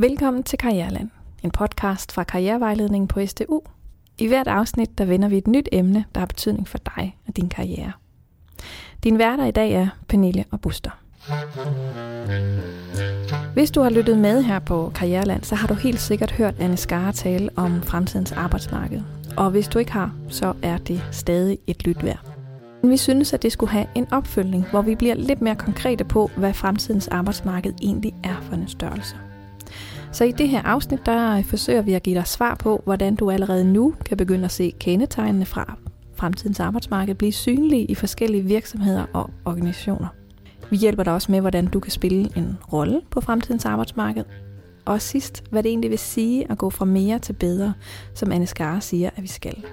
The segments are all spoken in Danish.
Velkommen til Karriereland, en podcast fra Karrierevejledningen på STU. I hvert afsnit der vender vi et nyt emne, der har betydning for dig og din karriere. Din værter i dag er Pernille og Buster. Hvis du har lyttet med her på Karriereland, så har du helt sikkert hørt Anne Skare tale om fremtidens arbejdsmarked. Og hvis du ikke har, så er det stadig et lyt værd. Vi synes, at det skulle have en opfølgning, hvor vi bliver lidt mere konkrete på, hvad fremtidens arbejdsmarked egentlig er for en størrelse. Så i det her afsnit, der forsøger vi at give dig svar på, hvordan du allerede nu kan begynde at se kendetegnene fra fremtidens arbejdsmarked blive synlige i forskellige virksomheder og organisationer. Vi hjælper dig også med, hvordan du kan spille en rolle på fremtidens arbejdsmarked. Og sidst, hvad det egentlig vil sige at gå fra mere til bedre, som Anne Skare siger, at vi skal.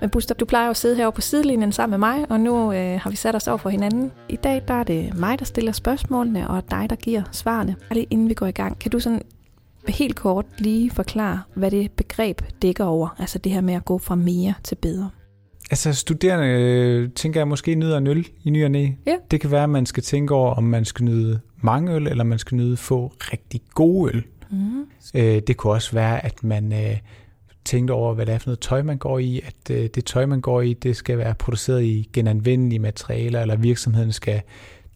Men Buster, du plejer jo at sidde herovre på sidelinjen sammen med mig, og nu øh, har vi sat os over for hinanden. I dag der er det mig, der stiller spørgsmålene, og dig, der giver svarene. Og lige inden vi går i gang, kan du sådan helt kort lige forklare, hvad det begreb dækker over, altså det her med at gå fra mere til bedre? Altså studerende, øh, tænker jeg måske nyder en øl i ny og næ. Ja. Det kan være, at man skal tænke over, om man skal nyde mange øl, eller man skal nyde få rigtig gode øl. Mm. Øh, det kunne også være, at man øh, tænkte over, hvad det er for noget tøj, man går i. At øh, det tøj, man går i, det skal være produceret i genanvendelige materialer, eller virksomheden skal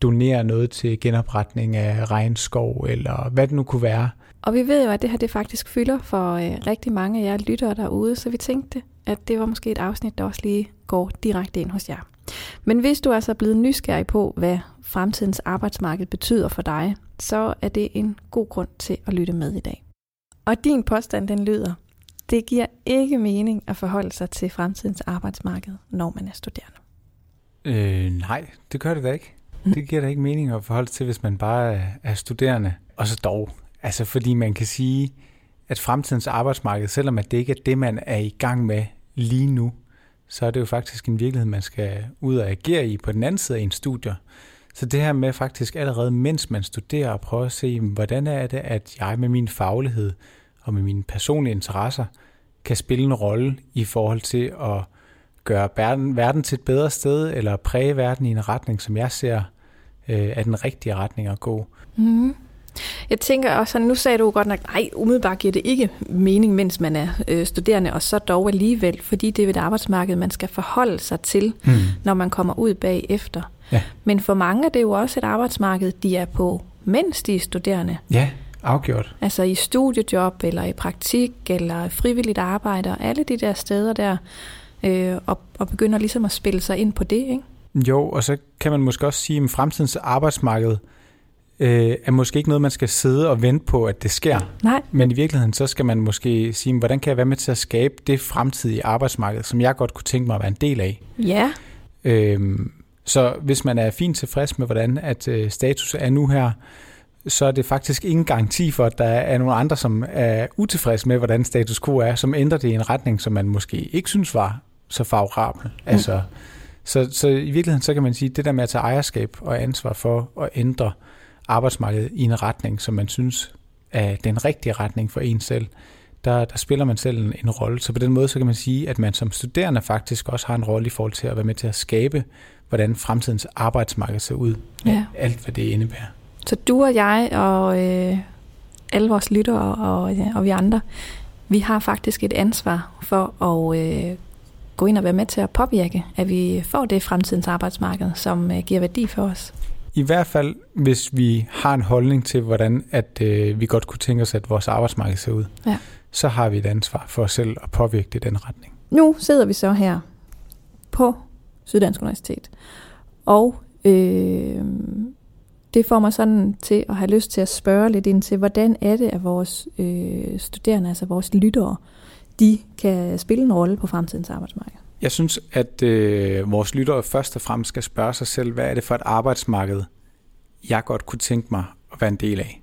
donere noget til genopretning af regnskov, eller hvad det nu kunne være. Og vi ved jo, at det her det faktisk fylder for øh, rigtig mange af jer lyttere derude, så vi tænkte, at det var måske et afsnit, der også lige går direkte ind hos jer. Men hvis du altså er blevet nysgerrig på, hvad fremtidens arbejdsmarked betyder for dig, så er det en god grund til at lytte med i dag. Og din påstand den lyder, det giver ikke mening at forholde sig til fremtidens arbejdsmarked, når man er studerende. Øh, nej, det gør det da ikke. Det giver da ikke mening at forholde sig til, hvis man bare er- er studerende. Og så dog, altså fordi man kan sige, at fremtidens arbejdsmarked, selvom at det ikke er det, man er i gang med lige nu, så er det jo faktisk en virkelighed, man skal ud og agere i på den anden side af en studier. Så det her med faktisk allerede, mens man studerer, at prøve at se, hvordan er det, at jeg med min faglighed og med mine personlige interesser kan spille en rolle i forhold til at gøre verden, verden til et bedre sted, eller præge verden i en retning, som jeg ser øh, er den rigtige retning at gå. Mm. Jeg tænker også, nu sagde du godt nok, nej, umiddelbart giver det ikke mening, mens man er øh, studerende, og så dog alligevel, fordi det er et arbejdsmarked, man skal forholde sig til, Mm. når man kommer ud bagefter. Ja. Men for mange er det jo også et arbejdsmarked, de er på, mens de er studerende. Ja, afgjort. Altså i studiejob, eller i praktik, eller frivilligt arbejde, og alle de der steder der, øh, og, og begynder ligesom at spille sig ind på det, ikke? Jo, og så kan man måske også sige, at fremtidens arbejdsmarked øh, er måske ikke noget, man skal sidde og vente på, at det sker. Nej, Men i virkeligheden, så skal man måske sige, hvordan kan jeg være med til at skabe det fremtidige arbejdsmarked, som jeg godt kunne tænke mig at være en del af. ja, Øhm, så hvis man er fint tilfreds med, hvordan at øh, status er nu her, så er det faktisk ingen garanti for, at der er nogle andre, som er utilfredse med, hvordan status quo er, som ændrer det i en retning, som man måske ikke synes var så favorabel. Mm. Altså, så, så i virkeligheden, så kan man sige, at det der med at tage ejerskab og ansvar for at ændre arbejdsmarkedet i en retning, som man synes er den rigtige retning for en selv, der, der spiller man selv en, en rolle. Så på den måde, så kan man sige, at man som studerende faktisk også har en rolle i forhold til at være med til at skabe, hvordan fremtidens arbejdsmarked ser ud. Ja. Alt, hvad det indebærer. Så du og jeg og øh, alle vores lyttere og, ja, og vi andre, vi har faktisk et ansvar for at øh, gå ind og være med til at påvirke, at vi får det fremtidens arbejdsmarked, som øh, giver værdi for os. I hvert fald, hvis vi har en holdning til, hvordan at, øh, vi godt kunne tænke os, at vores arbejdsmarked ser ud, Ja. så har vi et ansvar for os selv at påvirke det i den retning. Nu sidder vi så her på Syddansk Universitet, og øh, det får mig sådan til at have lyst til at spørge lidt ind til, hvordan er det, at vores øh, studerende, altså vores lyttere, de kan spille en rolle på fremtidens arbejdsmarked. Jeg synes, at øh, vores lyttere først og fremmest skal spørge sig selv, hvad er det for et arbejdsmarked, jeg godt kunne tænke mig at være en del af?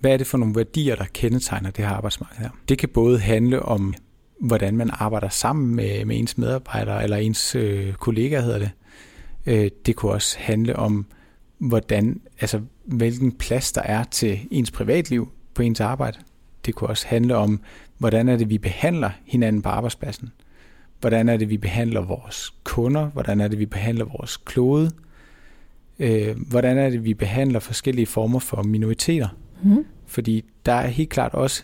Hvad er det for nogle værdier, der kendetegner det her arbejdsmarked her? Det kan både handle om, hvordan man arbejder sammen med, med ens medarbejdere eller ens øh, kollegaer, hedder det. Øh, det kunne også handle om, hvordan, altså, hvilken plads der er til ens privatliv på ens arbejde. Det kunne også handle om, hvordan er det, vi behandler hinanden på arbejdspladsen. Hvordan er det, vi behandler vores kunder? Hvordan er det, vi behandler vores klode? Øh, hvordan er det, vi behandler forskellige former for minoriteter? Mm. Fordi der er helt klart også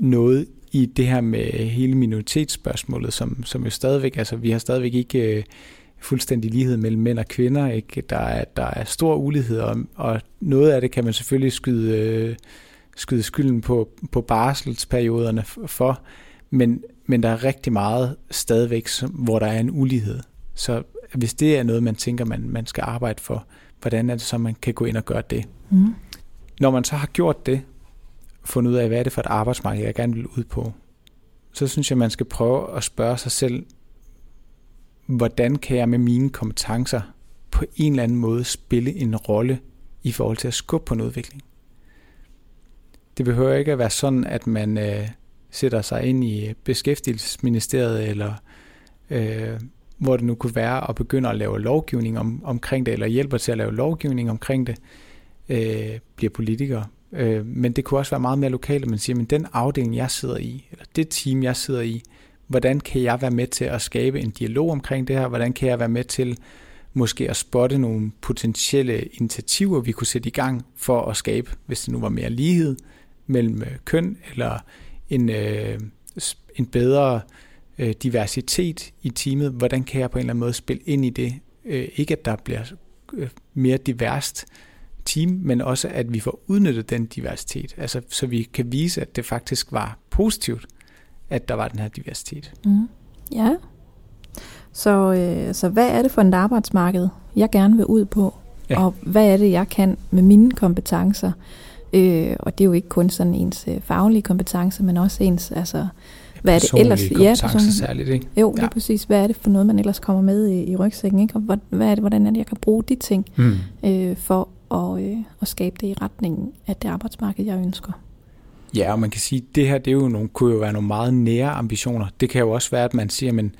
noget i det her med hele minoritetsspørgsmålet, som, som jo stadigvæk, altså vi har stadigvæk ikke øh, fuldstændig lighed mellem mænd og kvinder. Ikke? Der, er, der er stor ulighed, og, og noget af det kan man selvfølgelig skyde, øh, skyde skylden på, på barselsperioderne for, men, men der er rigtig meget stadigvæk, hvor der er en ulighed. Så hvis det er noget, man tænker, man, man skal arbejde for, hvordan er det så, man kan gå ind og gøre det? Mm. Når man så har gjort det, fundet ud af, hvad er det for et arbejdsmarked, jeg gerne vil ud på, så synes jeg, man skal prøve at spørge sig selv, hvordan kan jeg med mine kompetencer på en eller anden måde spille en rolle i forhold til at skubbe på en udvikling. Det behøver ikke at være sådan, at man øh, sætter sig ind i beskæftigelsesministeriet, eller øh, hvor det nu kunne være, og begynder at lave lovgivning om, omkring det, eller hjælper til at lave lovgivning omkring det, øh, bliver politiker. Øh, men det kunne også være meget mere lokalt, at man siger, men den afdeling, jeg sidder i, eller det team, jeg sidder i, hvordan kan jeg være med til at skabe en dialog omkring det her? Hvordan kan jeg være med til måske at spotte nogle potentielle initiativer, vi kunne sætte i gang for at skabe, hvis det nu var mere lighed mellem øh, køn, eller en, øh, en bedre øh, diversitet i teamet. Hvordan kan jeg på en eller anden måde spille ind i det? Øh, ikke at der bliver øh, mere diverst team, men også at vi får udnyttet den diversitet, altså så vi kan vise, at det faktisk var positivt at der var den her diversitet. Mm. Ja. Så, øh, så hvad er det for et arbejdsmarked, jeg gerne vil ud på? Ja. Og hvad er det, jeg kan med mine kompetencer? Øh, og det er jo ikke kun sådan ens øh, faglige kompetencer, men også ens, altså, hvad er det ellers? Ja, personlige særligt, ikke? Jo, lige ja. præcis. Hvad er det for noget, man ellers kommer med i, i rygsækken? Ikke? Og hvad, hvad er det, hvordan er det, jeg kan bruge de ting mm. øh, for at, øh, at skabe det i retningen af det arbejdsmarked, jeg ønsker? Ja, og man kan sige, at det her det er jo nogle, kunne jo være nogle meget nære ambitioner. Det kan jo også være, at man siger, men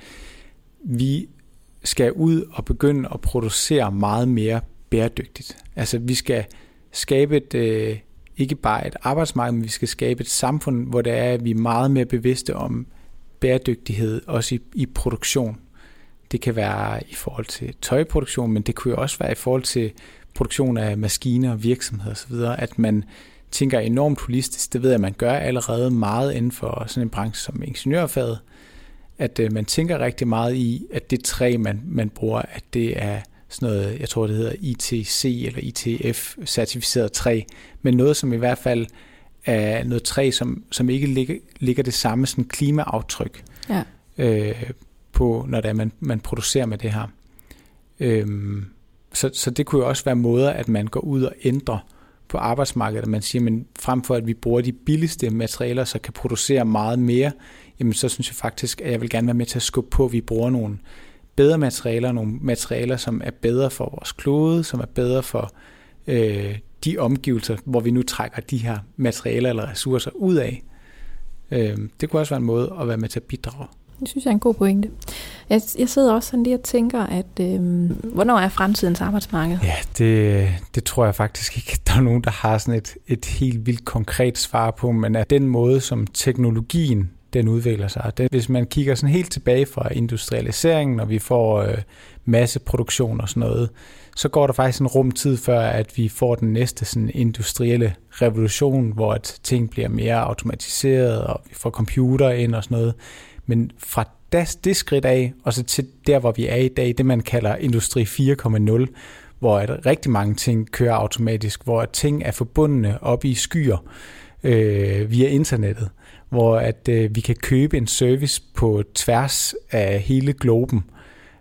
vi skal ud og begynde at producere meget mere bæredygtigt. Altså vi skal skabe et, øh, ikke bare et arbejdsmarked, men vi skal skabe et samfund, hvor det er, at vi er meget mere bevidste om bæredygtighed, også i, i produktion. Det kan være i forhold til tøjproduktion, men det kunne jo også være i forhold til produktion af maskiner, virksomheder osv., at man tænker enormt holistisk. Det ved jeg, at man gør allerede meget inden for sådan en branche som ingeniørfaget. At øh, man tænker rigtig meget i, at det træ, man, man bruger, at det er sådan noget, jeg tror det hedder ITC eller ITF-certificeret træ, men noget, som i hvert fald er noget træ, som, som ikke ligger, ligger det samme sådan klimaaftryk ja. øh, på, når det er, man, man producerer med det her. Øhm, så, så det kunne jo også være måder, at man går ud og ændrer på arbejdsmarkedet, at man siger, men frem for at vi bruger de billigste materialer, så kan producere meget mere, jamen så synes jeg faktisk, at jeg vil gerne være med til at skubbe på, at vi bruger nogle bedre materialer, nogle materialer, som er bedre for vores klode, som er bedre for øh, de omgivelser, hvor vi nu trækker de her materialer eller ressourcer ud af. Øh, det kunne også være en måde at være med til at bidrage. Det synes jeg er en god pointe. Jeg, jeg sidder også sådan lige og tænker, at øh, hvornår er fremtidens arbejdsmarked? Ja, det, det tror jeg faktisk ikke, der er nogen, der har sådan et, et helt vildt konkret svar på, men at den måde, som teknologien den udvikler sig. Det, hvis man kigger sådan helt tilbage fra industrialiseringen, når vi får øh, masseproduktion og sådan noget, så går der faktisk en rum tid før, at vi får den næste sådan industrielle revolution, hvor at ting bliver mere automatiseret, og vi får computer ind og sådan noget. Men fra das, det skridt af, og så til der, hvor vi er i dag, det man kalder Industri 4.0, hvor at rigtig mange ting kører automatisk, hvor ting er forbundne op i skyer øh, via internettet, hvor at øh, vi kan købe en service på tværs af hele globen,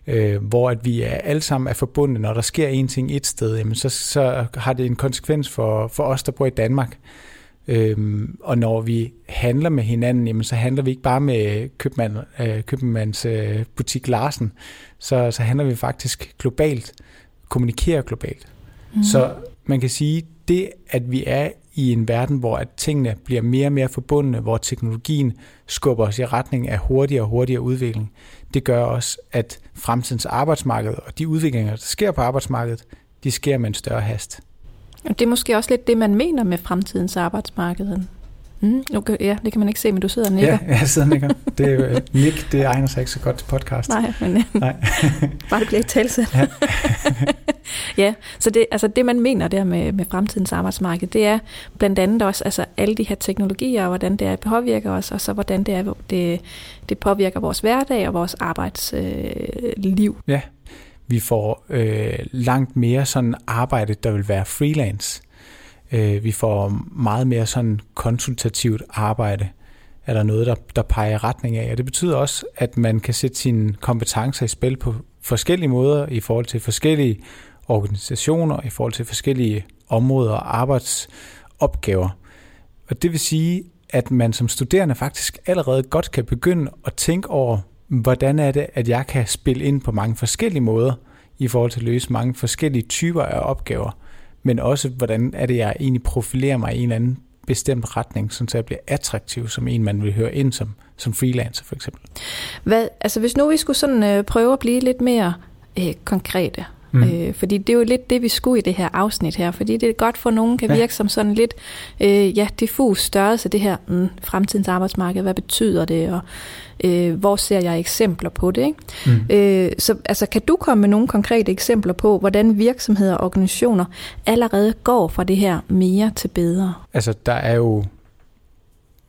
øh, hvor at vi er alle sammen er forbundne. Når der sker en ting et sted, jamen så, så har det en konsekvens for, for os, der bor i Danmark. Øhm, og når vi handler med hinanden, jamen, så handler vi ikke bare med købmand, øh, købmands øh, butik Larsen, så, så handler vi faktisk globalt, kommunikerer globalt. Mm. Så man kan sige, det at vi er i en verden, hvor at tingene bliver mere og mere forbundne, hvor teknologien skubber os i retning af hurtigere og hurtigere udvikling, det gør også, at fremtidens arbejdsmarked og de udviklinger, der sker på arbejdsmarkedet, de sker med en større hast. Og det er måske også lidt det, man mener med fremtidens arbejdsmarked. Mm, okay, ja, det kan man ikke se, men du sidder og nikker. Ja, jeg sidder og nikker. Det er jo, Nick, det egner sig ikke så godt til podcast. Nej, men Nej. bare det bliver ikke talsat. Ja. ja, så det, altså det, man mener der med, med fremtidens arbejdsmarked, det er blandt andet også altså alle de her teknologier, og hvordan det er, påvirker os, og så hvordan det, er, det, det påvirker vores hverdag og vores arbejdsliv. Øh, ja, vi får øh, langt mere sådan arbejde, der vil være freelance. Øh, vi får meget mere sådan konsultativt arbejde. Er der noget, der, der peger retning af? Og det betyder også, at man kan sætte sine kompetencer i spil på forskellige måder i forhold til forskellige organisationer, i forhold til forskellige områder og arbejdsopgaver. Og det vil sige, at man som studerende faktisk allerede godt kan begynde at tænke over, hvordan er det, at jeg kan spille ind på mange forskellige måder i forhold til at løse mange forskellige typer af opgaver, men også hvordan er det, jeg egentlig profilerer mig i en eller anden bestemt retning, så jeg bliver attraktiv som en, man vil høre ind som, som freelancer for eksempel. Hvad, altså hvis nu vi skulle sådan øh, prøve at blive lidt mere øh, konkrete, Mm. Øh, fordi det er jo lidt det, vi skulle i det her afsnit her, fordi det er godt for nogen kan virke ja. som sådan lidt øh, ja, diffus størrelse, det her mm, fremtidens arbejdsmarked, hvad betyder det, og øh, hvor ser jeg eksempler på det. Ikke? Mm. Øh, så altså, kan du komme med nogle konkrete eksempler på, hvordan virksomheder og organisationer allerede går fra det her mere til bedre? Altså, der er jo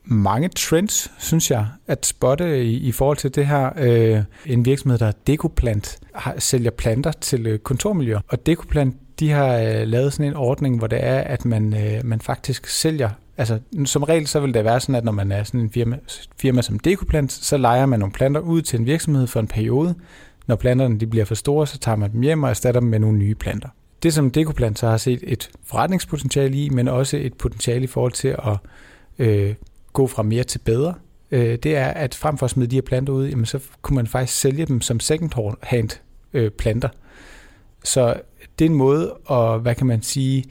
mange trends, synes jeg, at spotte i, i forhold til det her. Øh, en virksomhed, der er Dekoplant, har, sælger planter til øh, kontormiljøer. Og Dekoplant, de har øh, lavet sådan en ordning, hvor det er, at man, øh, man faktisk sælger Altså, som regel så vil det være sådan, at når man er sådan en firma, firma som Dekoplant, så leger man nogle planter ud til en virksomhed for en periode. Når planterne de bliver for store, så tager man dem hjem og erstatter dem med nogle nye planter. Det, som Dekoplant så har set et forretningspotentiale i, men også et potentiale i forhold til at øh, gå fra mere til bedre, øh, det er, at frem for at smide de her planter ud, jamen, så kunne man faktisk sælge dem som second-hand øh, planter. Så det er en måde at, hvad kan man sige,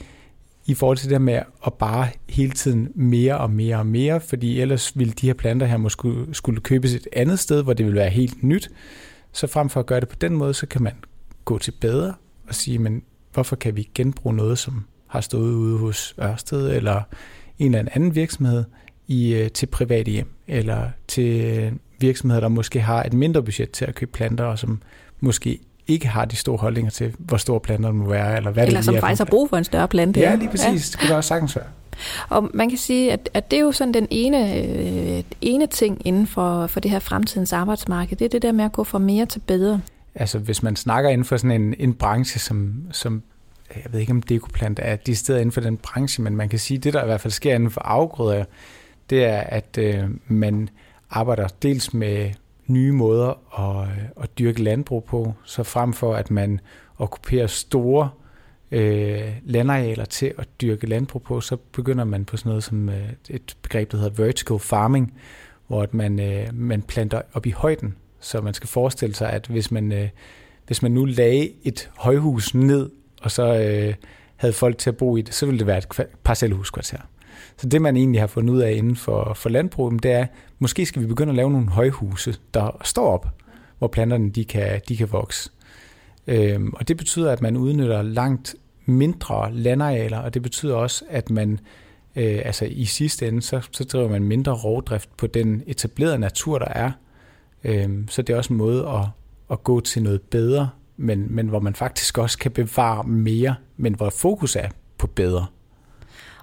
i forhold til det med at bare hele tiden mere og mere og mere, fordi ellers ville de her planter her måske skulle købes et andet sted, hvor det ville være helt nyt. Så frem for at gøre det på den måde, så kan man gå til bedre og sige, men hvorfor kan vi genbruge noget, som har stået ude hos Ørsted eller en eller anden virksomhed i, øh, til private hjem, eller til virksomheder, der måske har et mindre budget til at købe planter, og som måske ikke har de store holdninger til, hvor store planter må være, eller hvad eller det som faktisk har brug for en større plante. Ja, lige præcis. Ja. Det kunne også sagtens være. Og man kan sige, at, at det er jo sådan den ene, øh, ene ting inden for, for det her fremtidens arbejdsmarked, det er det der med at gå fra mere til bedre. Altså hvis man snakker inden for sådan en, en branche, som, som jeg ved ikke om dekoplant er de steder inden for den branche, men man kan sige, at det der i hvert fald sker inden for afgrøder, det er, at øh, man arbejder dels med nye måder at, øh, at dyrke landbrug på, så frem for at man okkuperer store øh, landarealer til at dyrke landbrug på, så begynder man på sådan noget som øh, et begreb, der hedder vertical farming, hvor at man, øh, man planter op i højden. Så man skal forestille sig, at hvis man, øh, hvis man nu lagde et højhus ned, og så øh, havde folk til at bo i det, så ville det være et parcelhuskvarter. Så det, man egentlig har fundet ud af inden for, for landbruget, det er, måske skal vi begynde at lave nogle højhuse, der står op, hvor planterne de kan, de kan vokse. Øhm, og det betyder, at man udnytter langt mindre landarealer, og det betyder også, at man øh, altså i sidste ende, så, så driver man mindre rovdrift på den etablerede natur, der er. Øhm, så det er også en måde at, at gå til noget bedre, men, men hvor man faktisk også kan bevare mere, men hvor fokus er på bedre.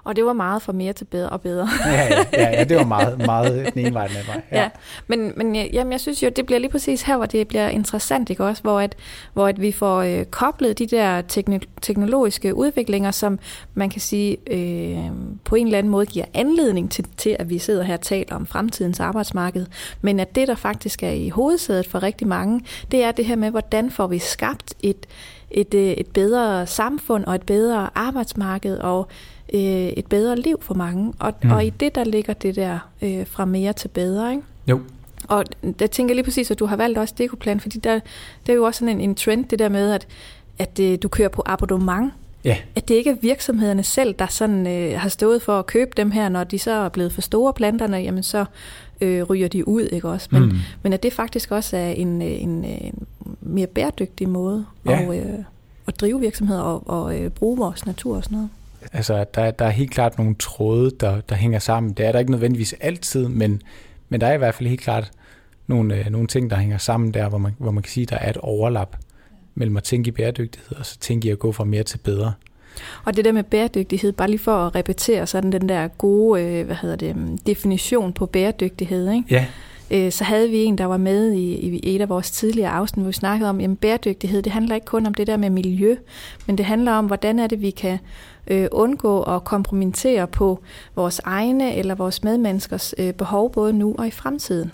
Og det var meget fra mere til bedre og bedre. ja, ja, ja, ja, det var meget, meget den ene vej med mig. Ja. ja, men, men jamen, jeg synes jo, det bliver lige præcis her, hvor det bliver interessant, ikke også? Hvor, at, hvor at vi får øh, koblet de der tekno- teknologiske udviklinger, som man kan sige øh, på en eller anden måde giver anledning til, til, at vi sidder her og taler om fremtidens arbejdsmarked. Men at det, der faktisk er i hovedsædet for rigtig mange, det er det her med, hvordan får vi skabt et, et, øh, et bedre samfund og et bedre arbejdsmarked, og øh, et bedre liv for mange. Og, mm. og i det, der ligger det der øh, fra mere til bedre, ikke? Jo. Og der tænker jeg lige præcis, at du har valgt også Dekoplan, fordi der, der er jo også sådan en, en trend, det der med, at, at øh, du kører på abonnement. Ja. At det ikke er virksomhederne selv, der sådan øh, har stået for at købe dem her, når de så er blevet for store planterne, jamen så øh, ryger de ud, ikke også? Men, mm. men at det faktisk også er en, øh, en, øh, en mere bæredygtig måde ja. at, øh, at drive virksomheder og, og øh, bruge vores natur og sådan noget. Altså, der, der er helt klart nogle tråde, der, der hænger sammen. Det er der ikke nødvendigvis altid, men, men der er i hvert fald helt klart nogle, øh, nogle ting, der hænger sammen der, hvor man, hvor man kan sige, der er et overlap mellem at tænke i bæredygtighed, og så tænke i at gå fra mere til bedre. Og det der med bæredygtighed, bare lige for at repetere sådan den der gode øh, hvad hedder det, mm, definition på bæredygtighed, ikke? Ja. Øh, så havde vi en, der var med i, i et af vores tidligere afsnit, hvor vi snakkede om, at bæredygtighed, det handler ikke kun om det der med miljø, men det handler om, hvordan er det, vi kan øh, undgå at kompromittere på vores egne eller vores medmenneskers øh, behov, både nu og i fremtiden.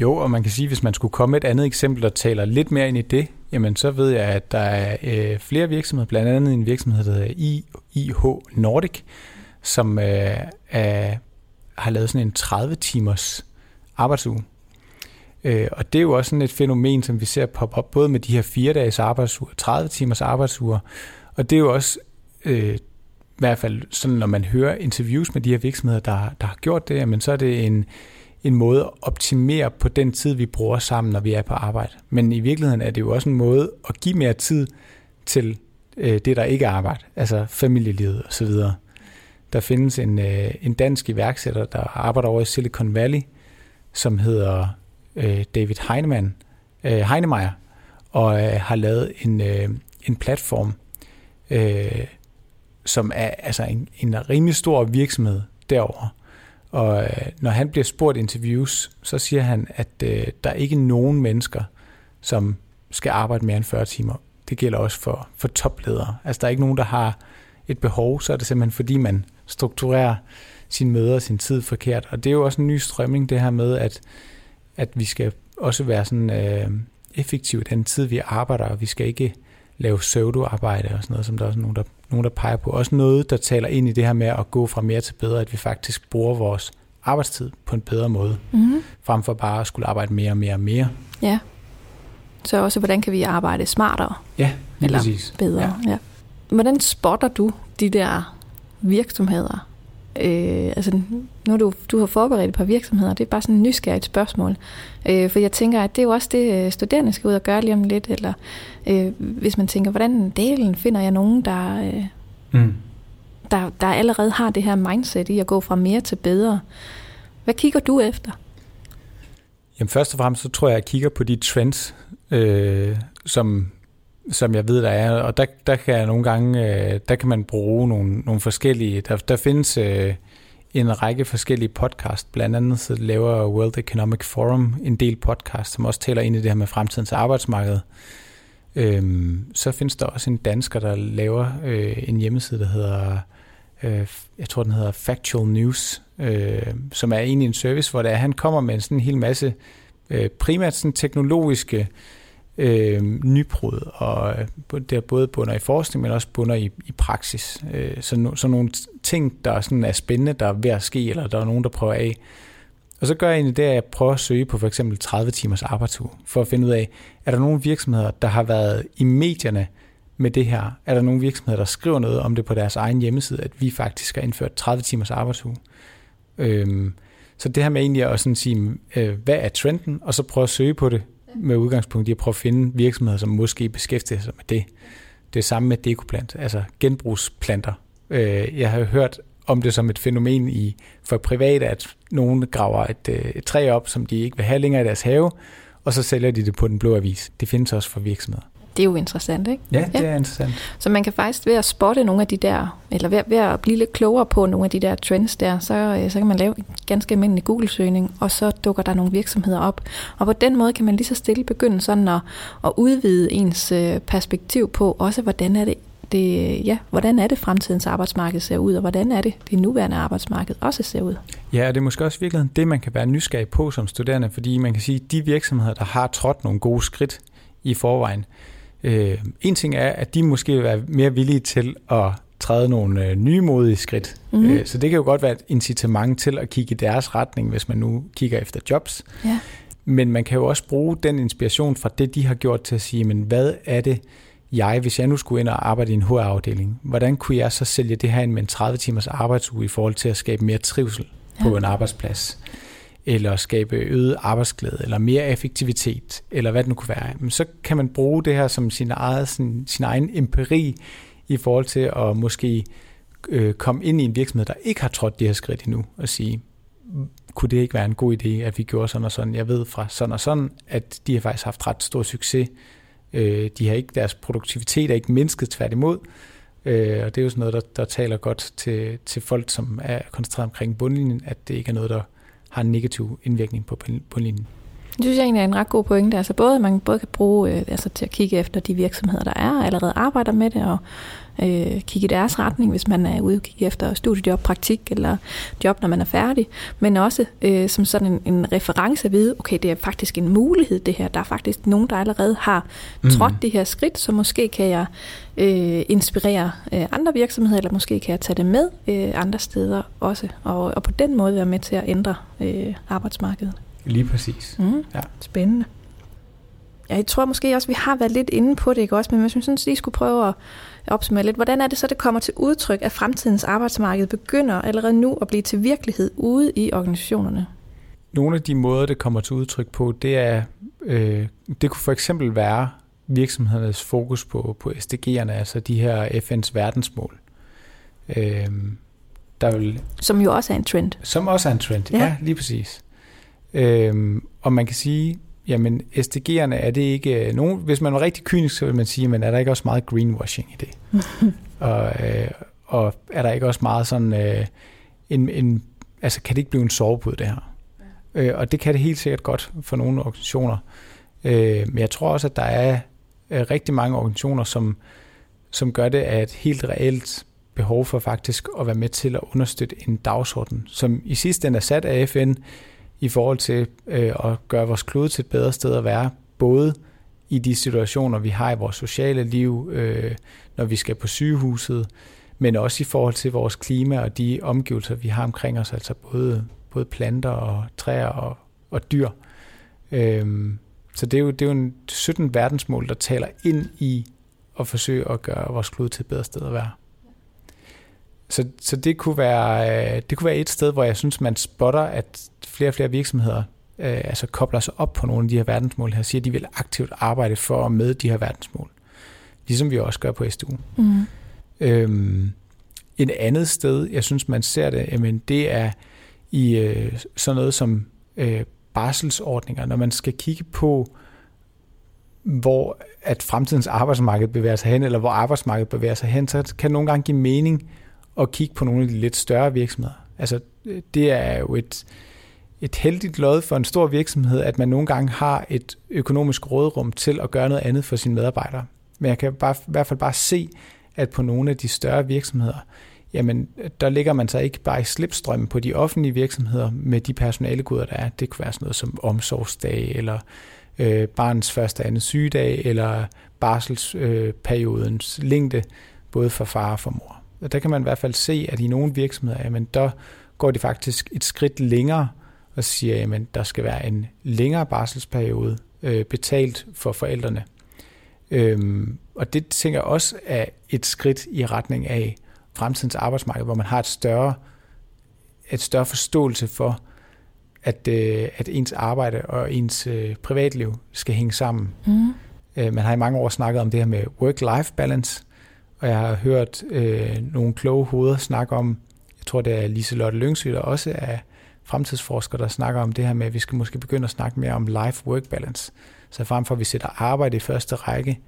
Jo, og man kan sige, hvis man skulle komme et andet eksempel, der taler lidt mere ind i det, jamen så ved jeg, at der er øh, flere virksomheder, blandt andet en virksomhed, der hedder IH Nordic, som øh, er, har lavet sådan en 30-timers arbejdsuge. Øh, og det er jo også sådan et fænomen, som vi ser poppe op, både med de her fire dages arbejdsuger, 30 timers arbejdsuger, og det er jo også øh, hvert fald sådan, når man hører interviews med de her virksomheder, der, der har gjort det, jamen så er det en, en måde at optimere på den tid, vi bruger sammen, når vi er på arbejde. Men i virkeligheden er det jo også en måde at give mere tid til øh, det, der ikke er arbejde, altså familielivet osv. Der findes en, øh, en dansk iværksætter, der arbejder over i Silicon Valley, som hedder øh, David Heinemann, øh, Heinemeier, og øh, har lavet en, øh, en platform, øh, som er altså en, en rimelig stor virksomhed derover. Og øh, når han bliver spurgt interviews, så siger han, at øh, der er ikke nogen mennesker, som skal arbejde mere end 40 timer. Det gælder også for, for topledere. Altså der er ikke nogen, der har et behov, så er det simpelthen fordi, man strukturerer sin møder og sin tid forkert. Og det er jo også en ny strømning, det her med, at, at vi skal også være sådan øh, effektive den tid, vi arbejder, og vi skal ikke lave pseudoarbejde og sådan noget, som der er også nogen, der, nogen, der peger på. Også noget, der taler ind i det her med at gå fra mere til bedre, at vi faktisk bruger vores arbejdstid på en bedre måde, mm-hmm. frem for bare at skulle arbejde mere og mere og mere. Ja. Så også, hvordan kan vi arbejde smartere? Ja, lige eller præcis. bedre. Ja. Ja. Hvordan spotter du de der virksomheder, Øh, altså, nu du, du har forberedt et par virksomheder, det er bare sådan et nysgerrigt spørgsmål. Øh, for jeg tænker, at det er jo også det, øh, studerende skal ud og gøre lige om lidt, eller øh, hvis man tænker, hvordan delen finder jeg nogen, der, øh, mm. der, der allerede har det her mindset i at gå fra mere til bedre. Hvad kigger du efter? Jamen først og fremmest, så tror jeg, at jeg kigger på de trends, øh, som som jeg ved, der er. Og der, der kan jeg nogle gange, øh, der kan man bruge nogle, nogle forskellige, der, der findes øh, en række forskellige podcast. Blandt andet så laver World Economic Forum en del podcast, som også taler ind i det her med fremtidens arbejdsmarked. Øhm, så findes der også en dansker, der laver øh, en hjemmeside, der hedder, øh, jeg tror den hedder Factual News, øh, som er egentlig en service, hvor der, han kommer med sådan en hel masse øh, primært sådan teknologiske øh, øh, nybrud, og øh, det er både bunder i forskning, men også bunder i, i praksis. Øh, så, no, så nogle ting, der sådan er spændende, der er ved at ske, eller der er nogen, der prøver af. Og så gør jeg egentlig det, at jeg prøver at søge på for eksempel 30 timers arbejdsuge, for at finde ud af, er der nogle virksomheder, der har været i medierne med det her? Er der nogle virksomheder, der skriver noget om det på deres egen hjemmeside, at vi faktisk har indført 30 timers arbejdsuge? Øhm, så det her med egentlig at sådan sige, øh, hvad er trenden, og så prøve at søge på det med udgangspunkt i at prøve at finde virksomheder, som måske beskæftiger sig med det. Det samme med dekoplant, altså genbrugsplanter. Øh, jeg har hørt om det som et fænomen i for private, at nogen graver et, øh, et træ op, som de ikke vil have længere i deres have, og så sælger de det på den blå avis. Det findes også for virksomheder. Det er jo interessant, ikke? Ja, det ja. er interessant. Så man kan faktisk ved at spotte nogle af de der, eller ved, ved at blive lidt klogere på nogle af de der trends der, så, øh, så kan man lave en ganske almindelig Google-søgning, og så dukker der nogle virksomheder op. Og på den måde kan man lige så stille begynde sådan at, at udvide ens øh, perspektiv på, også hvordan er det det, ja, hvordan er det fremtidens arbejdsmarked ser ud, og hvordan er det det nuværende arbejdsmarked også ser ud? Ja, og det er måske også virkelig det, man kan være nysgerrig på som studerende, fordi man kan sige, at de virksomheder, der har trådt nogle gode skridt i forvejen, Øh, en ting er, at de måske vil være mere villige til at træde nogle øh, nye modige skridt. Mm-hmm. Øh, så det kan jo godt være et incitament til at kigge i deres retning, hvis man nu kigger efter jobs. Ja. Men man kan jo også bruge den inspiration fra det, de har gjort til at sige, men hvad er det, jeg, hvis jeg nu skulle ind og arbejde i en HR-afdeling, hvordan kunne jeg så sælge det her ind med en 30 timers arbejdsuge i forhold til at skabe mere trivsel ja. på en arbejdsplads? Eller skabe øget arbejdsglæde, eller mere effektivitet, eller hvad det nu kunne være, men så kan man bruge det her som sin, eget, sin, sin egen empiri i forhold til at måske øh, komme ind i en virksomhed, der ikke har trådt det her skridt endnu, og sige, kunne det ikke være en god idé, at vi gjorde sådan og sådan? Jeg ved fra sådan og sådan, at de har faktisk haft ret stor succes. Øh, de har ikke, deres produktivitet er ikke mindsket tværtimod, øh, og det er jo sådan noget, der, der taler godt til, til folk, som er koncentreret omkring bundlinjen, at det ikke er noget, der har en negativ indvirkning på bundlinjen. Det synes jeg egentlig er en ret god pointe. Altså både, man både kan bruge øh, altså til at kigge efter de virksomheder, der er, allerede arbejder med det, og øh, kigge i deres retning, hvis man er ude og kigge efter studiejob, praktik eller job, når man er færdig. Men også øh, som sådan en, en reference at vide, okay, det er faktisk en mulighed det her. Der er faktisk nogen, der allerede har mm. trådt det her skridt, så måske kan jeg øh, inspirere øh, andre virksomheder, eller måske kan jeg tage det med øh, andre steder også, og, og på den måde være med til at ændre øh, arbejdsmarkedet. Lige præcis. Mm. Ja. Spændende. Jeg tror måske også, vi har været lidt inde på det, ikke også? Men hvis vi sådan lige skulle prøve at opsummere lidt, hvordan er det så, det kommer til udtryk, at fremtidens arbejdsmarked begynder allerede nu at blive til virkelighed ude i organisationerne? Nogle af de måder, det kommer til udtryk på, det er, øh, det kunne for eksempel være virksomhedernes fokus på, på SDG'erne, altså de her FN's verdensmål. Øh, der vil, som jo også er en trend. Som også er en trend, ja, ja lige præcis. Øhm, og man kan sige, jamen SDG'erne er det ikke øh, nogen, hvis man var rigtig kynisk, så vil man sige, men er der ikke også meget greenwashing i det? og, øh, og er der ikke også meget sådan øh, en, en, altså kan det ikke blive en sovepude det her? Ja. Øh, og det kan det helt sikkert godt for nogle organisationer. Øh, men jeg tror også, at der er øh, rigtig mange organisationer, som, som gør det af et helt reelt behov for faktisk at være med til at understøtte en dagsorden, som i sidste ende er sat af FN, i forhold til øh, at gøre vores klode til et bedre sted at være, både i de situationer, vi har i vores sociale liv, øh, når vi skal på sygehuset, men også i forhold til vores klima og de omgivelser, vi har omkring os, altså både, både planter og træer og, og dyr. Øh, så det er, jo, det er jo en 17 verdensmål, der taler ind i at forsøge at gøre vores klode til et bedre sted at være. Så, så det, kunne være, øh, det kunne være et sted, hvor jeg synes, man spotter, at flere og flere virksomheder øh, altså kobler sig op på nogle af de her verdensmål her, siger, at de vil aktivt arbejde for at med de her verdensmål. Ligesom vi også gør på SDU. Mm. Øhm, et andet sted, jeg synes, man ser det, jamen, det er i øh, sådan noget som øh, barselsordninger, når man skal kigge på, hvor at fremtidens arbejdsmarked bevæger sig hen, eller hvor arbejdsmarkedet bevæger sig hen, så kan det nogle gange give mening at kigge på nogle af de lidt større virksomheder. Altså, det er jo et, et heldigt lod for en stor virksomhed, at man nogle gange har et økonomisk rådrum til at gøre noget andet for sine medarbejdere. Men jeg kan bare, i hvert fald bare se, at på nogle af de større virksomheder, jamen der ligger man så ikke bare i slipstrømmen på de offentlige virksomheder med de personalegoder, der er. Det kunne være sådan noget som omsorgsdag, eller øh, barnets første og andet sygedag, eller barselsperiodens øh, længde, både for far og for mor. Og der kan man i hvert fald se, at i nogle virksomheder, jamen der går de faktisk et skridt længere og siger, at der skal være en længere barselsperiode øh, betalt for forældrene. Øhm, og det tænker jeg også er et skridt i retning af fremtidens arbejdsmarked, hvor man har et større, et større forståelse for, at, øh, at ens arbejde og ens øh, privatliv skal hænge sammen. Mm. Øh, man har i mange år snakket om det her med work-life balance, og jeg har hørt øh, nogle kloge hoveder snakke om, jeg tror det er Liselotte Lyngsø, der også er fremtidsforskere, der snakker om det her med, at vi skal måske begynde at snakke mere om life-work balance. Så frem for at vi sætter arbejde i første række,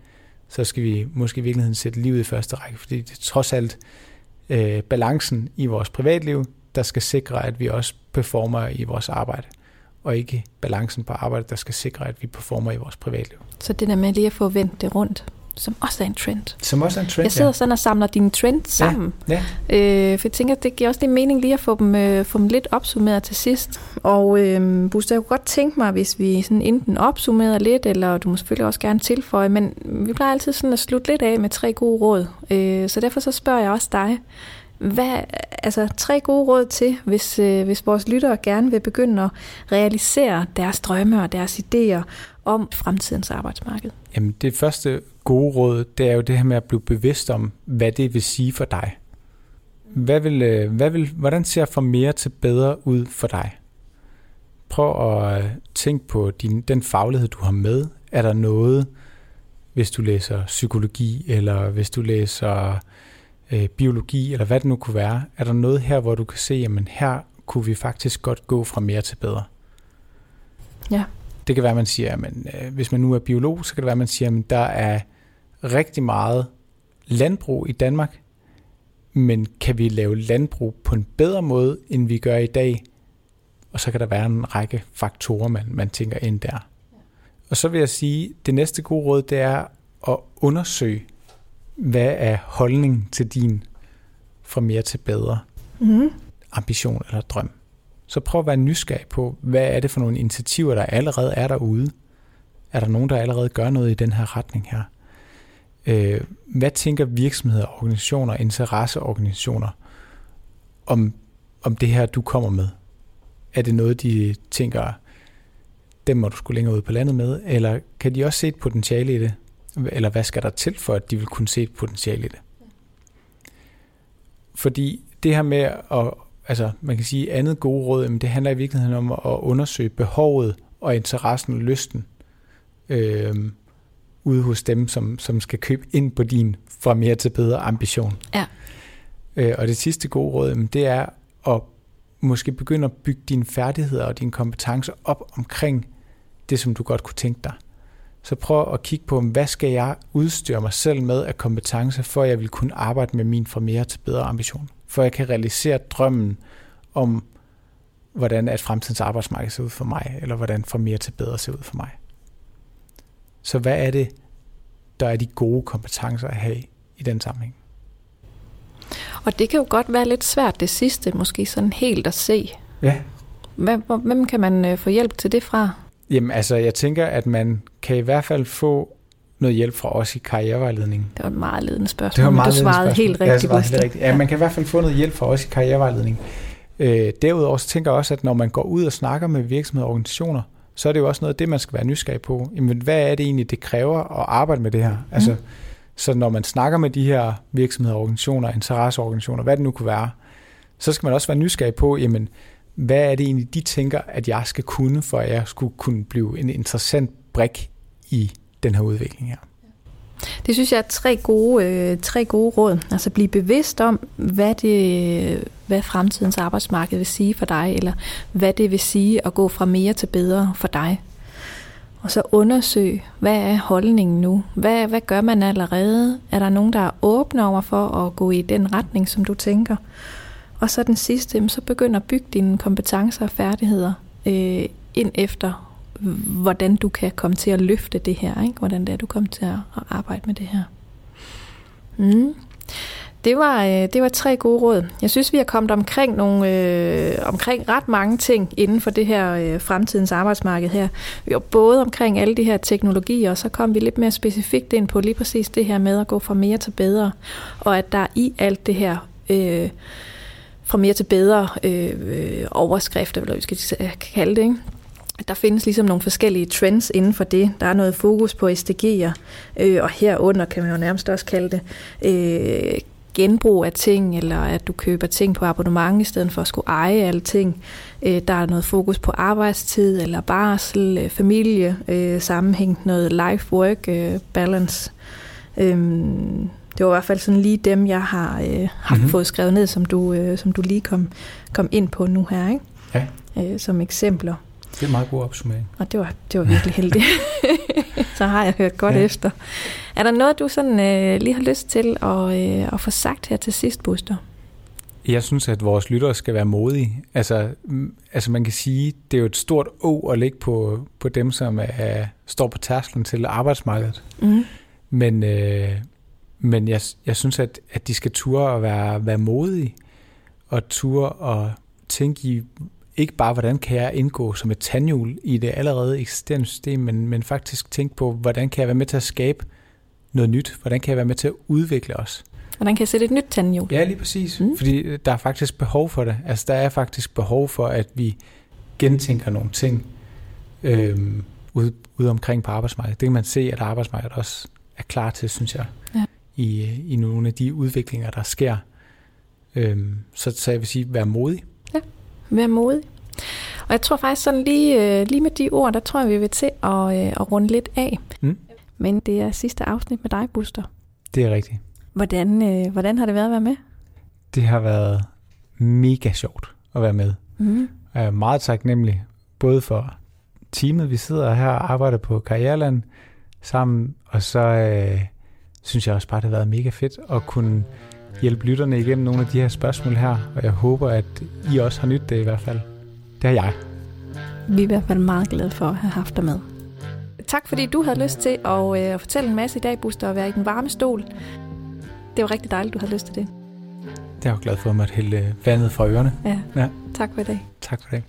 så skal vi måske i virkeligheden sætte livet i første række, fordi det er trods alt øh, balancen i vores privatliv, der skal sikre, at vi også performer i vores arbejde, og ikke balancen på arbejde, der skal sikre, at vi performer i vores privatliv. Så det der med lige at få vendt det rundt, som også er en trend. Som også er en trend, Jeg sidder ja. sådan og samler dine trends sammen. Ja. Ja. Øh, for jeg tænker, det giver også lige mening lige at få dem, øh, få dem lidt opsummeret til sidst. Og øh, Buster, jeg kunne godt tænke mig, hvis vi sådan enten opsummerer lidt, eller du må selvfølgelig også gerne tilføje, men vi plejer altid sådan at slutte lidt af med tre gode råd. Øh, så derfor så spørger jeg også dig, hvad, altså tre gode råd til, hvis, øh, hvis vores lyttere gerne vil begynde at realisere deres drømme og deres idéer om fremtidens arbejdsmarked? Jamen det første gode råd, det er jo det her med at blive bevidst om, hvad det vil sige for dig. Hvad vil, øh, hvad vil, hvordan ser for mere til bedre ud for dig? Prøv at øh, tænke på din, den faglighed, du har med. Er der noget, hvis du læser psykologi, eller hvis du læser øh, biologi, eller hvad det nu kunne være? Er der noget her, hvor du kan se, jamen her kunne vi faktisk godt gå fra mere til bedre? Ja. Det kan være, at man siger, at øh, hvis man nu er biolog, så kan det være, at man siger, at der er rigtig meget landbrug i Danmark, men kan vi lave landbrug på en bedre måde, end vi gør i dag? Og så kan der være en række faktorer, man, man tænker ind der. Og så vil jeg sige, det næste gode råd, det er at undersøge, hvad er holdningen til din fra mere til bedre mm. ambition eller drøm. Så prøv at være nysgerrig på, hvad er det for nogle initiativer, der allerede er derude. Er der nogen, der allerede gør noget i den her retning her? Øh, hvad tænker virksomheder, organisationer, interesseorganisationer om, om det her, du kommer med? Er det noget, de tænker, dem må du skulle længere ud på landet med? Eller kan de også se et potentiale i det? Eller hvad skal der til for, at de vil kunne se et potentiale i det? Fordi det her med at, altså man kan sige andet gode råd, men det handler i virkeligheden om at undersøge behovet og interessen og lysten øh, ude hos dem, som, som skal købe ind på din fra mere til bedre ambition. Ja. Øh, og det sidste gode råd, det er at måske begynde at bygge dine færdigheder og dine kompetencer op omkring det, som du godt kunne tænke dig. Så prøv at kigge på, hvad skal jeg udstyre mig selv med af kompetencer, for at jeg vil kunne arbejde med min fra mere til bedre ambition. For jeg kan realisere drømmen om, hvordan at fremtidens arbejdsmarked ser ud for mig, eller hvordan fra mere til bedre ser ud for mig. Så hvad er det, der er de gode kompetencer at have i den sammenhæng? Og det kan jo godt være lidt svært det sidste, måske sådan helt at se. Ja. Hvem kan man øh, få hjælp til det fra? Jamen altså, jeg tænker, at man kan i hvert fald få noget hjælp fra os i karrierevejledning. Det var et meget ledende spørgsmål, det var meget men du svarede helt rigtigt. Ja, helt rigtigt. Ja, man kan i hvert fald få noget hjælp fra os i karrierevejledning. Øh, derudover så tænker jeg også, at når man går ud og snakker med virksomheder og organisationer, så er det jo også noget af det, man skal være nysgerrig på. Jamen, hvad er det egentlig, det kræver at arbejde med det her? Mm. Altså, så når man snakker med de her virksomheder, organisationer, interesseorganisationer, hvad det nu kunne være, så skal man også være nysgerrig på, jamen, hvad er det egentlig, de tænker, at jeg skal kunne, for at jeg skulle kunne blive en interessant brik i den her udvikling her. Det synes jeg er tre gode, øh, tre gode råd. Altså blive bevidst om, hvad, det, hvad fremtidens arbejdsmarked vil sige for dig, eller hvad det vil sige at gå fra mere til bedre for dig. Og så undersøg, hvad er holdningen nu? Hvad, hvad gør man allerede? Er der nogen, der er åbne over for at gå i den retning, som du tænker? Og så den sidste, så begynd at bygge dine kompetencer og færdigheder øh, ind efter, hvordan du kan komme til at løfte det her. Ikke? Hvordan det er, du kommer til at arbejde med det her. Mm. Det var, øh, det var tre gode råd. Jeg synes, vi har kommet omkring, nogle, øh, omkring ret mange ting inden for det her øh, fremtidens arbejdsmarked her. Vi var både omkring alle de her teknologier, og så kom vi lidt mere specifikt ind på lige præcis det her med at gå fra mere til bedre. Og at der i alt det her... Øh, fra mere til bedre øh, øh overskrifter, eller hvad vi skal kalde det, ikke? Der findes ligesom nogle forskellige trends inden for det. Der er noget fokus på SDG'er, øh, og herunder kan man jo nærmest også kalde det øh, genbrug af ting, eller at du køber ting på abonnement i stedet for at skulle eje alle ting. Øh, der er noget fokus på arbejdstid, eller barsel, øh, familie, øh, sammenhæng, noget life-work øh, balance. Øh, det var i hvert fald sådan lige dem, jeg har, øh, har mm-hmm. fået skrevet ned, som du, øh, som du lige kom, kom ind på nu her, ikke? Ja. Øh, som eksempler. Det er en meget god opsummering. Og det var, det var virkelig heldigt. så har jeg hørt godt ja. efter. Er der noget, du sådan øh, lige har lyst til at, øh, at få sagt her til sidst, Buster? Jeg synes, at vores lyttere skal være modige. Altså, altså man kan sige, det er jo et stort å at lægge på, på dem, som er, står på tærsklen til arbejdsmarkedet. Mm. Men, øh, men jeg, jeg synes, at, at de skal ture og være, være modige, og ture og tænke i, ikke bare, hvordan kan jeg indgå som et tandhjul i det allerede eksisterende system, men, men faktisk tænke på, hvordan kan jeg være med til at skabe noget nyt? Hvordan kan jeg være med til at udvikle os? Hvordan kan jeg sætte et nyt tandhjul? Ja, lige præcis. Mm. Fordi der er faktisk behov for det. Altså, der er faktisk behov for, at vi gentænker nogle ting øhm, ude, ude omkring på arbejdsmarkedet. Det kan man se, at arbejdsmarkedet også er klar til, synes jeg, ja. i, i nogle af de udviklinger, der sker. Øhm, så, så jeg vil sige, vær modig. Vær modig. Og jeg tror faktisk sådan lige, øh, lige med de ord, der tror jeg, vi vil til at, øh, at runde lidt af. Mm. Men det er sidste afsnit med dig, Buster. Det er rigtigt. Hvordan, øh, hvordan har det været at være med? Det har været mega sjovt at være med. Mm. Jeg er meget taknemmelig, både for teamet, vi sidder her og arbejder på Karriereland sammen, og så øh, synes jeg også bare, det har været mega fedt at kunne hjælpe lytterne igennem nogle af de her spørgsmål her, og jeg håber, at I også har nydt det i hvert fald. Det har jeg. Vi er i hvert fald meget glade for at have haft dig med. Tak fordi du havde lyst til at øh, fortælle en masse i dag, Buster, og være i den varme stol. Det var rigtig dejligt, du havde lyst til det. Det er jeg glad for at måtte hælde vandet fra ørerne. Ja. Ja. Tak for i dag. Tak for det.